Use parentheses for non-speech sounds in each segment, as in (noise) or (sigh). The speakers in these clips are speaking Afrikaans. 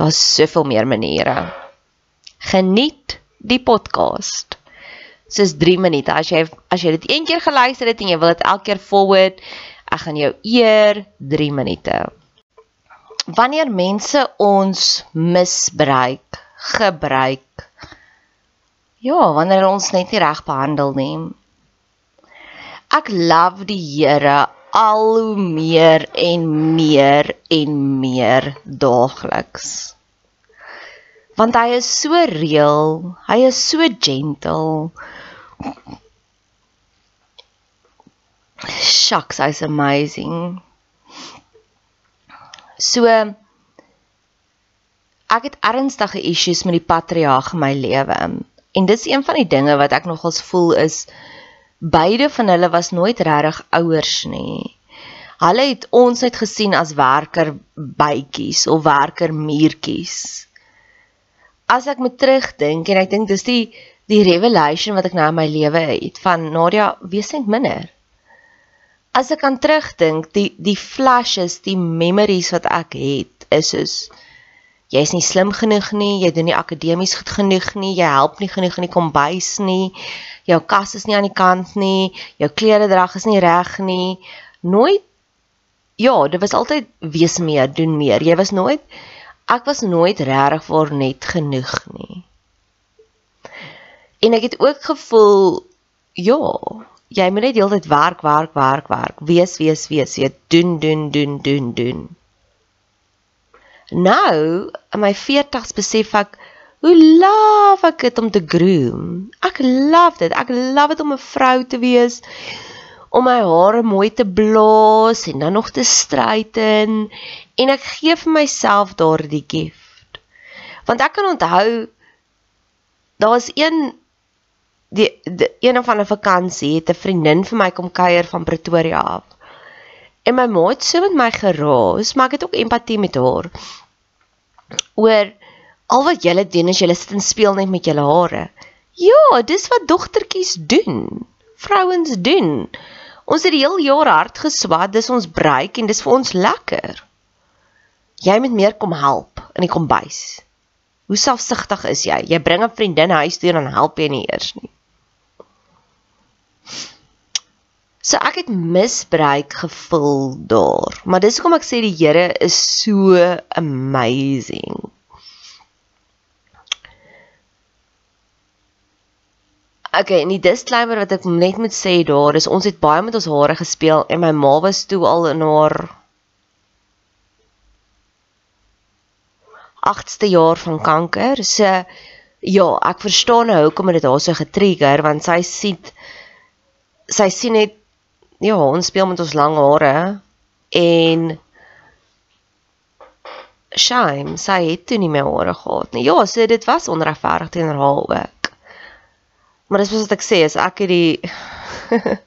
Daar's soveel meer maniere. Geniet die podcast. Dis 3 minute. As jy as jy dit een keer geluister het en jy wil dit elke keer forward, ek gaan jou eer 3 minute. Wanneer mense ons misbruik, gebruik. Ja, wanneer ons net nie reg behandel nie. Ek love die Here al hoe meer en meer en meer daagliks. Want hy is so reël, hy is so gentle. Shucks, hy's amazing. So ek het ernstige issues met die patriarg in my lewe. En dis een van die dinge wat ek nogals voel is beide van hulle was nooit regtig ouers nie. Hulle het ons net gesien as werker bytjies of werker muurtjies. As ek moet terugdink en ek dink dis die die revelation wat ek nou in my lewe het van Nadia wees net minder. As ek kan terugdink, die die flashes, die memories wat ek het is is jy's nie slim genoeg nie, jy doen nie akademies goed genoeg nie, jy help nie genoeg in die kombuis nie, jou kas is nie aan die kant nie, jou klere drag is nie reg nie. Nooit Ja, dit was altyd wees meer, doen meer. Jy was nooit ek was nooit regtig vir net genoeg nie. En ek het ook gevoel ja, jy moet net heeltyd werk, werk, werk, werk, wees, wees, wees, jy doen, doen, doen, doen, doen. Nou, in my 40's besef ek hoe love ek dit om te groom. Ek love dit. Ek love dit om 'n vrou te wees om my hare mooi te blaas en dan nog te straighten en ek gee vir myself daardie gift. Want ek kan onthou daar was een die, die een of ander vakansie het 'n vriendin vir my kom kuier van Pretoria af. En my ma het so met my geraas, maar ek het ook empatie met haar. Oor al wat julle doen is julle sit en speel net met julle hare. Ja, dis wat dogtertjies doen. Vrouens doen. Ons het die hele jaar hard geswat, dis ons breek en dis vir ons lekker. Jy moet meer kom help in die kombuis. Hoe selfsugtig is jy? Jy bring 'n vriendin huis toe en dan help jy nie eers nie. So ek het misbruik gevoel daar. Maar dis hoekom ek sê die Here is so amazing. Okay, en die disclaimer wat ek net moet sê daar is ons het baie met ons hare gespeel en my ma was toe al in haar 8ste jaar van kanker. So ja, ek verstaan nou hoekom dit haar so getrigger want sy sien sy sien net ja, ons speel met ons lang hare en shame, sy het toe nie meer hare gehad nie. Ja, so dit was onregverdig teenoor haar ook. Maar dis wat ek sê, is ek het die (laughs)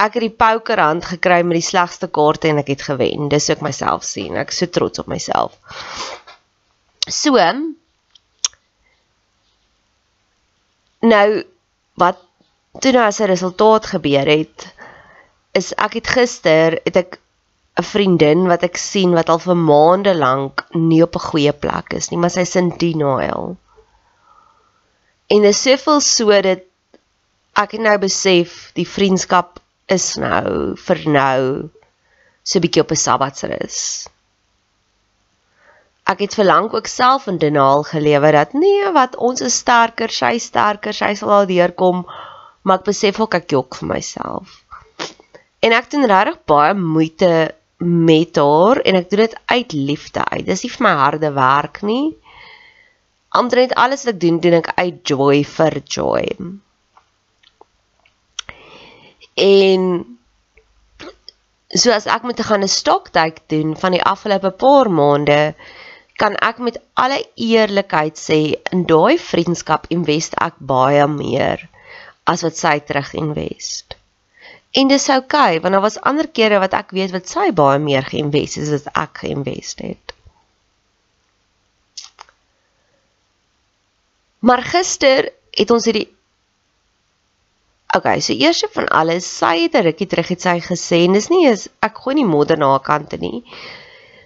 ek het die pokerhand gekry met die slegste kaarte en ek het gewen. Dis ook myself sien. Ek is so trots op myself. So nou wat toe nou as 'n resultaat gebeur het is ek het gister het ek 'n vriendin wat ek sien wat al vir maande lank nie op 'n goeie plek is nie, maar sy sin denial. En dit soveel so dat ek nou besef die vriendskap is nou vir nou so 'n bietjie op 'n sabbatsrus. Ek het verlang ook self in denial gelewe dat nee, wat ons is sterker, sy sterker, sy sal al deurkom maar ek besef ook ek jok vir myself. En ek doen regtig baie moeite met haar en ek doen dit uit liefde uit. Dis nie vir my harde werk nie. Omtrent alles wat ek doen, doen ek uit joy vir joy. En so as ek moet gaan 'n stoktyk doen van die afgelope paar maande, kan ek met alle eerlikheid sê in daai vriendskap invest ek baie meer as wat sy terug invest. En dis oukei, okay, want daar was ander kere wat ek weet wat sy baie meer geïnvest het as wat ek geïnvest het. Maar gister het ons hierdie Okay, so eers van alles, sy het 'n rukkie terug het sy gesê, dis nie is ek gooi nie modder na haar kante nie.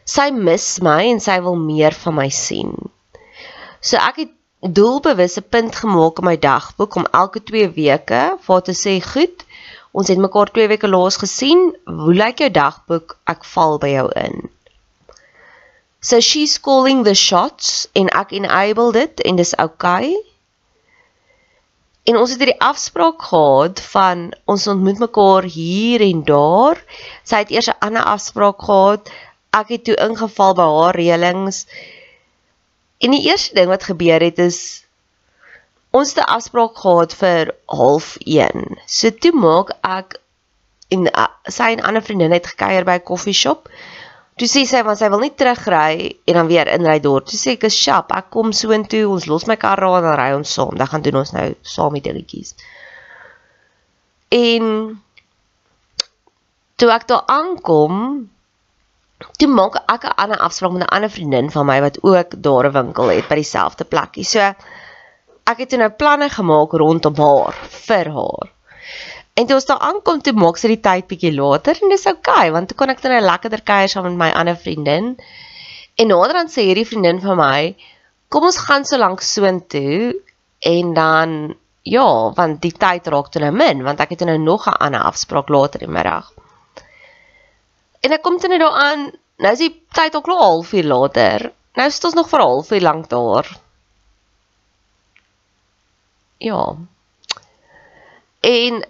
Sy mis my en sy wil meer van my sien. So ek het doelbewuste punt gemaak in my dagboek om elke 2 weke vir te sê, "Goed, ons het mekaar 2 weke laas gesien. Hoe lyk jou dagboek? Ek val by jou in." So she's calling the shots en ek enable dit en dis okay. En ons het hierdie afspraak gehad van ons ontmoet mekaar hier en daar. Sy het eers 'n ander afspraak gehad. Ek het toe ingeval by haar reëlings. En die eerste ding wat gebeur het is ons het 'n afspraak gehad vir 0.1. So toe maak ek en uh, sy en ander vriendin het gekuier by 'n koffieshop. Toe sê sy want sy wil nie terugry en dan weer inry dorp. Toe sê ek is shop, ek kom soontoe, ons los my kar daar en dan ry ons saam. Dan gaan doen ons nou saam die dingetjies. En toe ek daar aankom, toe maak ek 'n ander afspraak met 'n ander vriendin van my wat ook daar 'n winkel het by dieselfde plekkie. So ek het nou planne gemaak rondom haar vir haar. En toe ons daar aankom, toe maak sy die tyd bietjie later en dis oukei okay, want toe kon ek dan 'n lekkerder kuier saam met my ander vriendin. En naderhand sê hierdie vriendin van my, "Kom ons gaan so lank soontoe en dan ja, want die tyd raak toe nou min want ek het nou nog 'n ander afspraak later in die middag." En ek kom toe net daar aan. Nou is die tyd al klaar halfuur later. Nou is dit ons nog vir halfuur lank daar. Ja. En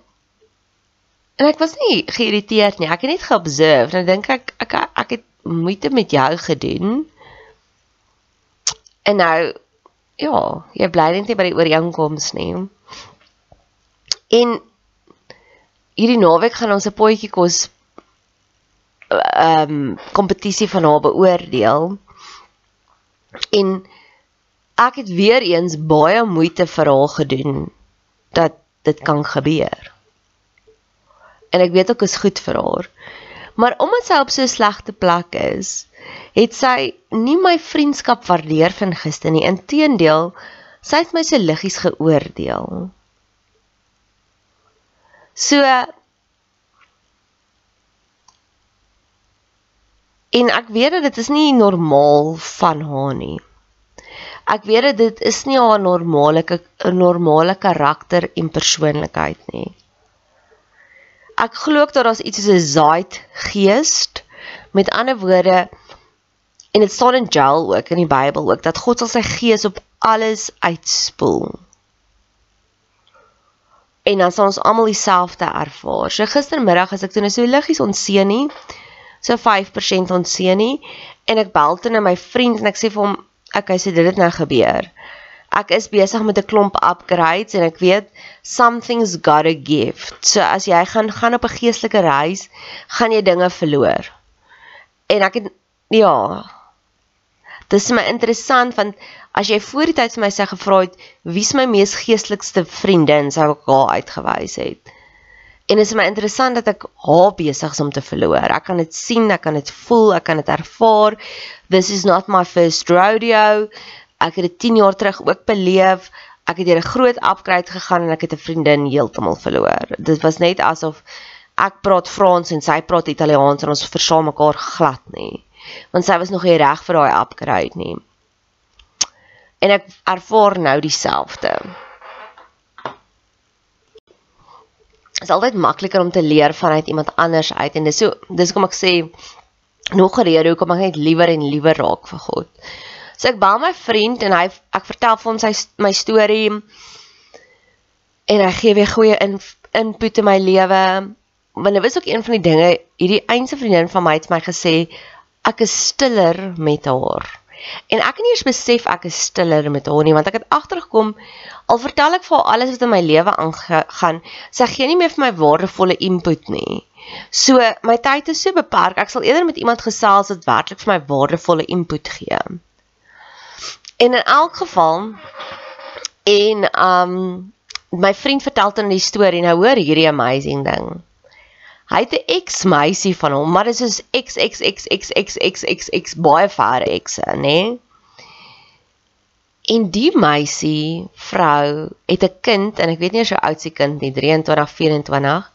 en ek was nie geïrriteerd nie. Ek het net geobserveer. Nou dink ek ek ek het moeite met jou gedoen. En nou ja, jy bly net nie by die ooreenkoms nie. En hierdie naweek gaan ons 'n potjie kos ehm um, kompetisie van haar beoordeel. En ek het weer eens baie moeite vir haar gedoen dat dit kan gebeur. en ek weet ook is goed vir haar. Maar omdat sy op so 'n slegte plek is, het sy nie my vriendskap waardeer van gister nie. Inteendeel, sy het my so liggies geoordeel. So en ek weet dat dit is nie normaal van haar nie. Ek weet dat dit is nie haar normale 'n normale karakter en persoonlikheid nie. Ek glo ook dat daar iets soos 'n zaait geest. Met ander woorde en dit staan in Joel ook in die Bybel ook dat God sal sy gees op alles uitspoel. En dan sal ons almal dieselfde ervaar. So gistermiddag as ek toe net so liggies onseën nie, so 5% onseën nie en ek bel toe na my vriend en ek sê vir hom okay, so dit het nou gebeur. Ek is besig met 'n klomp upgrades en ek weet something's got a gift. So as jy gaan gaan op 'n geestelike reis, gaan jy dinge verloor. En ek het ja. Dis my interessant want as jy voor die tyd vir my sê gevra het wie's my mees geestelikste vriendin, sou ek haar uitgewys het. En dit is my interessant dat ek haar besig is om te verloor. Ek kan dit sien, ek kan dit voel, ek kan dit ervaar. This is not my first rodeo. Ek het dit 10 jaar terug ook beleef. Ek het deur 'n groot upgrade gegaan en ek het 'n vriendin heeltemal verloor. Dit was net asof ek praat Frans en sy praat Italiaans en ons verstaan mekaar glad nie. Want sy was nog nie reg vir daai upgrade nie. En ek ervaar nou dieselfde. Is altyd makliker om te leer vanuit iemand anders uit en dis so dis kom ek sê nog rede hoekom ek net liewer en liewer raak vir God. So ek bel my vriend en hy ek vertel vir hom sy my storie en hy gee weer goeie in, input in my lewe. Want dit was ook een van die dinge hierdie eense vriendin van my het my gesê ek is stiller met haar. En ek het nie eens besef ek is stiller met haar nie want ek het agtergekom Al vertel ek vir haar alles wat in my lewe aangaan, sy gee nie meer vir my waardevolle input nie. So, my tyd is so beperk. Ek sal eerder met iemand gesels wat werklik vir my waardevolle input gee. En in elk geval en um my vriend vertel dan die storie en nou hoor hierdie amazing ding. Hy het 'n ex-meisie van hom, maar dit is x x x x x x x x baie ver x, nê? Nee? En die meisie, vrou, het 'n kind en ek weet nie hoe oud sy kind nie, 23, 24.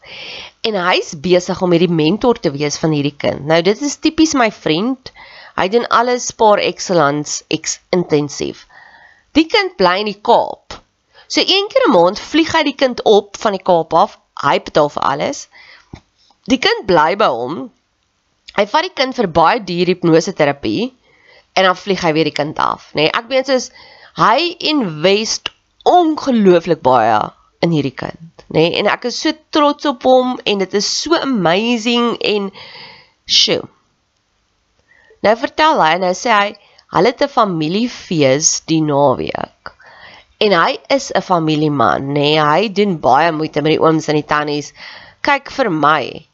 En hy's besig om hierdie mentor te wees van hierdie kind. Nou dit is tipies my vriend. Hy doen alles spaar excellence ex intensief. Die kind bly in die Kaap. So een keer 'n maand vlieg hy die kind op van die Kaap af. Hy betaal vir alles. Die kind bly by hom. Hy vat die kind vir baie duur hipnose terapie en dan vlieg hy weer die kind af, nê. Nee, ek weet soos hy invest ongelooflik baie in hierdie kind, nê? Nee? En ek is so trots op hom en dit is so amazing en sjoe. Nou vertel hy en nou sê hy hulle het 'n familiefees die naweek. En hy is 'n familieman, nê? Nee? Hy doen baie moeite met die ooms en die tannies. Kyk vir my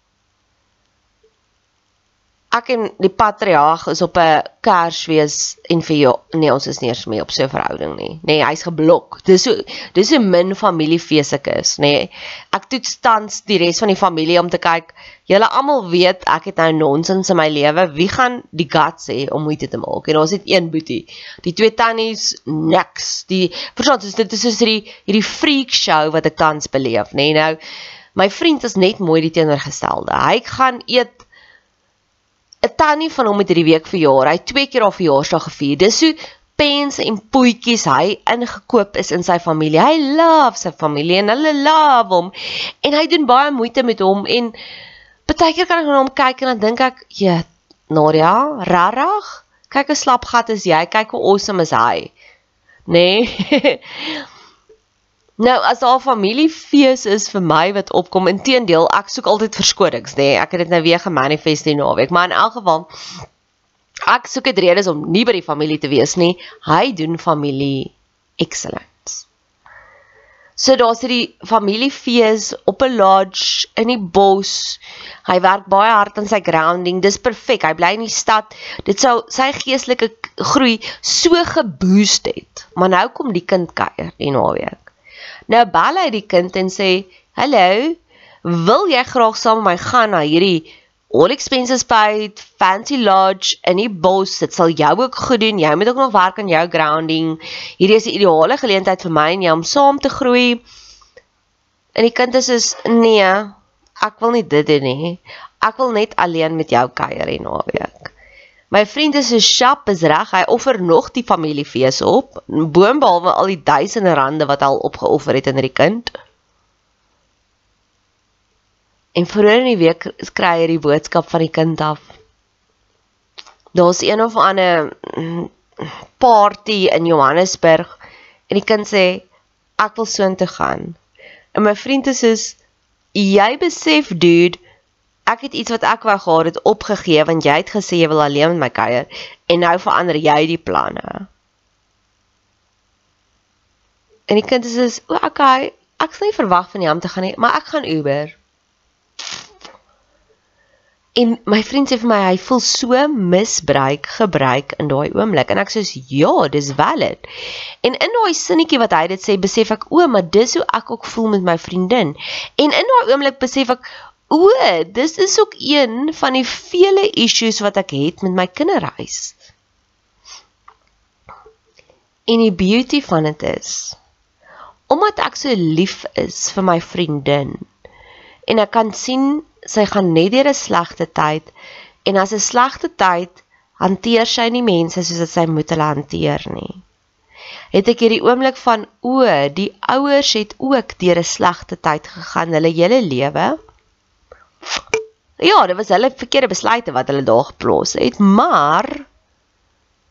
ek en die patriarg is op 'n Kersfees en vir jou nee ons is nie eens mee op so 'n verhouding nie. Nee, hy's geblok. Dis so dis 'n min familiefees ek is, nê. Nee, ek toets tans die res van die familie om te kyk. Julle almal weet ek het nou nonsens in my lewe. Wie gaan die guts hê om moeite te maak? En ons het een boetie. Die twee tannies niks. Die verstaan dit is soos hierdie hierdie freak show wat ek tans beleef, nê. Nee, nou my vriend is net mooi die teenoorgestelde. Hy gaan eet 'n tannie van hom het hierdie week verjaar. Hy twee keer haar verjaarsdag gevier. Dis so pens en poetjies hy ingekoop is in sy familie. Hy love sy familie en hulle love hom. En hy doen baie moeite met hom en baie keer kan ek na hom kyk en dan dink ek, "Ja, Nadia, rarig. Kyk hoe slap gat is jy. Kyk hoe awesome is hy." Nee. (laughs) Nou as daar familiefees is vir my wat opkom, inteendeel, ek soek altyd verskonings, nê. Nee, ek het dit nou weer gemanifest die naweek, maar in elk geval ek soek dit redes om nie by die familie te wees nie. Hy doen familie excellence. So daar's hierdie familiefees op 'n lodge in die bos. Hy werk baie hard aan sy grounding. Dis perfek. Hy bly in die stad. Dit sou sy geestelike groei so geboost het. Maar nou kom die kind kuier die naweek. Nou bel hy die kind en sê: "Hallo, Wil jy graag saam met my gaan na hierdie all expenses paid fancy lodge in die bos? Dit sal jou ook goed doen. Jy moet ook nog werk aan jou grounding. Hierdie is die ideale geleentheid vir my en jou om saam te groei. En die kind is is nee, ek wil nie dit doen nie. Ek wil net alleen met jou kuier en naweek. My vriend is so sharp is reg, hy offer nog die familiefees op, boonbehalwe al die duisende rande wat hy al opgeoffer het in hierdie kind. En vroeër in die week kry hy die boodskap van die kind af. Daar's een of ander mm, party in Johannesburg en die kind sê ek wil soontoe gaan. En my vriend is soos jy besef dude ek het iets wat ek wou gehad het opgegee want jy het gesê jy wil alleen met my kuier en nou verander jy die planne. En die kind sê, "O, okay, ek sal nie verwag van jou om te gaan nie, maar ek gaan Uber." En my vriend sê vir my hy voel so misbruik, gebruik in daai oomblik en ek sê ja, dis valid. En in daai sinnetjie wat hy dit sê, besef ek o, maar dis hoe ek ook voel met my vriendin. En in daai oomblik besef ek o, dis is ook een van die vele issues wat ek het met my kinderhuis. En die beauty van dit is omdat ek so lief is vir my vriendin en ek kan sien sy gaan net deur 'n slegte tyd en as 'n slegte tyd hanteer sy nie mense soos wat sy moet hulle hanteer nie. Het ek hierdie oomblik van o, die ouers het ook deur 'n slegte tyd gegaan hulle hele lewe. Ja, dit was hulle verkeerde besluite wat hulle daar geplaas het, maar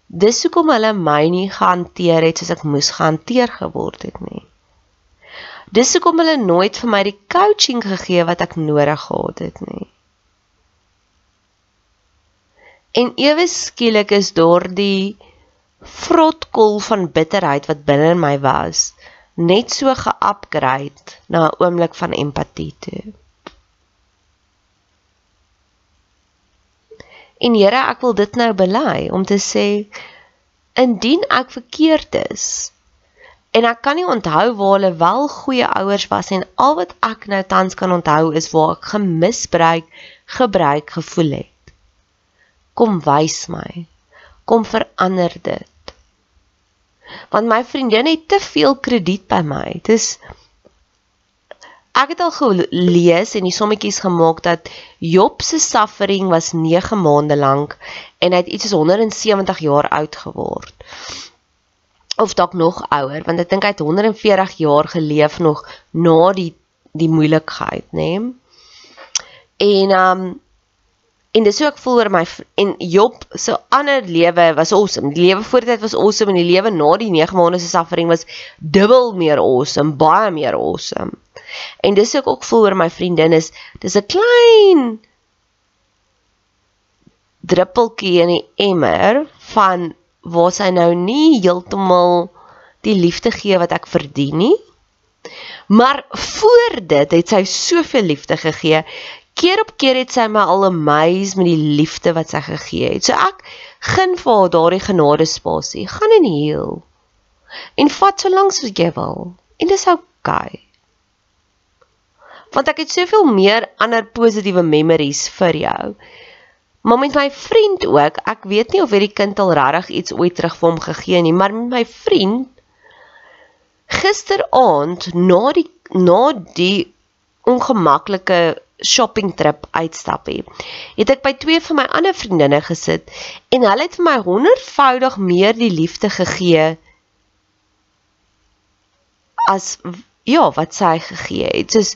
dis hoekom hulle my nie gehanteer het soos ek moes gehanteer geword het nie. Dis hoekom hulle nooit vir my die coaching gegee wat ek nodig gehad het nie. En ewe skielik is daardie vrotkol van bitterheid wat binne in my was, net so ge-upgrade na 'n oomblik van empatie toe. En Here, ek wil dit nou bely om te sê indien ek verkeerd is, En ek kan nie onthou waar hulle wel goeie ouers was en al wat ek nou tans kan onthou is waar ek gemisbruik, gebruik gevoel het. Kom wys my. Kom verander dit. Want my vriendin het te veel krediet by my. Dis Ek het al gelees en die sommetjies gemaak dat Job se suffering was 9 maande lank en hy het iets soos 170 jaar oud geword of dalk nog ouer want ek dink hy het 140 jaar geleef nog na die die moeilikheid, nê? Nee? En um en dis hoe ek voel oor my en Job se ander lewe was awesome. Die lewe voor dit was awesome en die lewe na die 9 maande se suffering was dubbel meer awesome, baie meer awesome. En dis ek ook voel oor my vriendin is dis 'n klein druppeltjie in die emmer van waar sy nou nie heeltemal die liefde gee wat ek verdien nie. Maar voor dit het sy soveel liefde gegee. Keer op keer het sy my al amazed met die liefde wat sy gegee het. So ek gun vir haar daardie genade spasie. Gaan en heel. En vat so lank soos jy wil. En dis oukei. Okay. Want ek het soveel meer ander positiewe memories vir jou. Maar met my vriend ook, ek weet nie of hierdie kind al regtig iets ooit terug vir hom gegee nie, maar met my vriend gisteraand na die na die ongemaklike shopping trip uitstappie, het ek by twee van my ander vriendinne gesit en hulle het vir my honderdvoudig meer die liefde gegee as ja, wat sy gegee het. Soos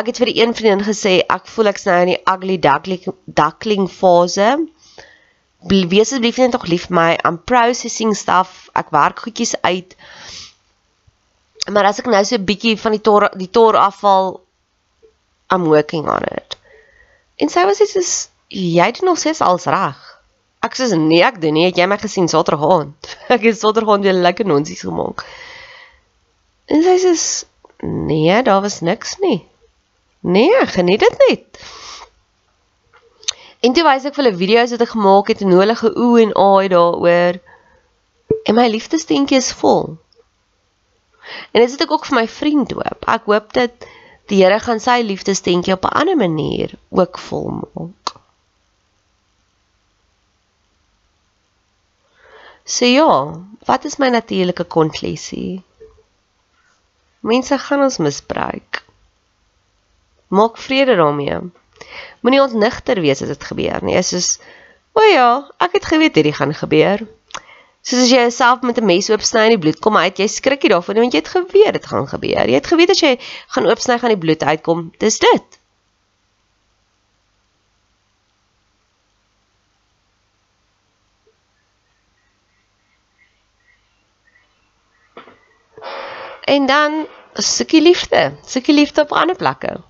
ek het vir die een vriendin gesê ek voel ek's nou in die ugly duckling duckling fase. Wees asseblief net tog lief vir my. I'm processing stuff. Ek werk goedjies uit. Maar as ek nou so 'n bietjie van die tor die tor afval I'm working on it. En sy was iets jy doen nog steeds alles reg. Ek sê nee, ek doen nie. Het jy my gesien Saterdag aand? (laughs) Ek het Saterdag aand weer lekker nonsies gemaak. En sy sê nee, daar was niks nie. Nee, geniet dit net. En toe wys ek vir hulle video's wat ek gemaak het en hoe hulle geoe en aai daaroor. En my liefdesteentjie is vol. En dit het ek ook vir my vriend hoop. Ek hoop dat Die Here gaan sy liefdesdentjie op 'n ander manier ook volmaak. So ja, wat is my natuurlike konklusie? Mense gaan ons misbruik. Maak vrede daarmee. Moenie ontnigter wees as dit gebeur nie. Is soos o ja, ek het geweet hierdie gaan gebeur. Soos as jy jouself met 'n mes oopsny en die bloed kom uit, jy skrik nie daarvan want jy het geweet dit gaan gebeur. Jy het geweet as jy gaan oopsny gaan die bloed uitkom. Dis dit. En dan soekie liefde, soekie liefde op ander plekke.